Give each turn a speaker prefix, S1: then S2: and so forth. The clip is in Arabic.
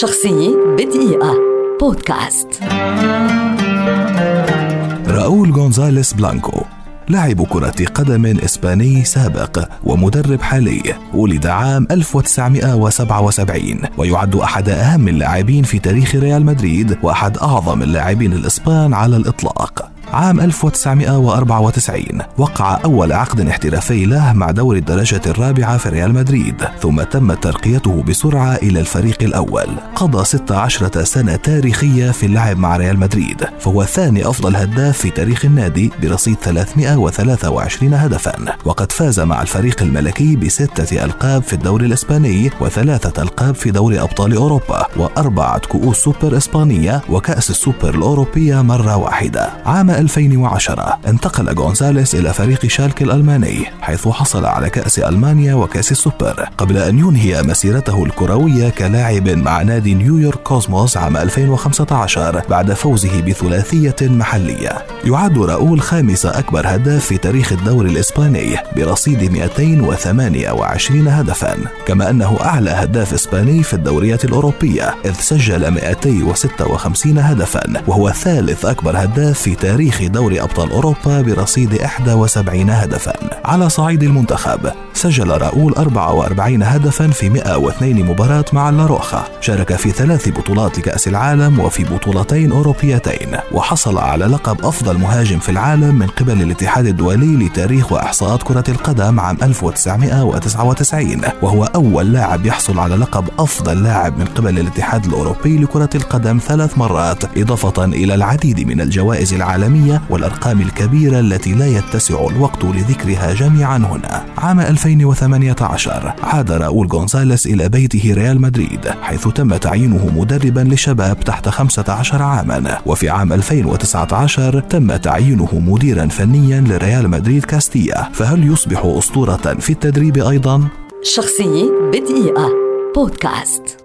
S1: شخصية بدقيقة. بودكاست.
S2: راؤول غونزاليس بلانكو لاعب كرة قدم إسباني سابق ومدرب حالي ولد عام 1977 ويعد أحد أهم اللاعبين في تاريخ ريال مدريد وأحد أعظم اللاعبين الإسبان على الإطلاق. عام 1994 وقع أول عقد احترافي له مع دوري الدرجة الرابعة في ريال مدريد ثم تم ترقيته بسرعة إلى الفريق الأول. قضى 16 سنة تاريخية في اللعب مع ريال مدريد فهو ثاني أفضل هداف في تاريخ النادي برصيد 323 هدفا وقد فاز مع الفريق الملكي بستة ألقاب في الدوري الإسباني وثلاثة ألقاب في دوري أبطال أوروبا وأربعة كؤوس سوبر إسبانية وكأس السوبر الأوروبية مرة واحدة. عام 2010 انتقل غونزاليس إلى فريق شالك الألماني حيث حصل على كأس ألمانيا وكأس السوبر قبل أن ينهي مسيرته الكروية كلاعب مع نادي نيويورك كوزموس عام 2015 بعد فوزه بثلاثية محلية. يعد راؤول خامس أكبر هداف في تاريخ الدوري الإسباني برصيد 228 هدفا. كما أنه أعلى هداف إسباني في الدوريات الأوروبية إذ سجل 256 هدفا وهو ثالث أكبر هداف في تاريخ تاريخ دوري أبطال أوروبا برصيد 71 هدفا. على صعيد المنتخب سجل راؤول 44 هدفا في 102 مباراة مع اللاروخا شارك في ثلاث بطولات لكأس العالم وفي بطولتين أوروبيتين وحصل على لقب أفضل مهاجم في العالم من قبل الاتحاد الدولي لتاريخ وإحصاءات كرة القدم عام 1999 وهو أول لاعب يحصل على لقب أفضل لاعب من قبل الاتحاد الأوروبي لكرة القدم ثلاث مرات إضافة إلى العديد من الجوائز العالمية العالمية والأرقام الكبيرة التي لا يتسع الوقت لذكرها جميعا هنا. عام 2018 عاد راؤول غونزاليس إلى بيته ريال مدريد حيث تم تعيينه مدربا لشباب تحت 15 عاما. وفي عام 2019 تم تعيينه مديرا فنيا لريال مدريد كاستيا. فهل يصبح أسطورة في التدريب أيضا؟
S1: شخصية بدقيقة. بودكاست.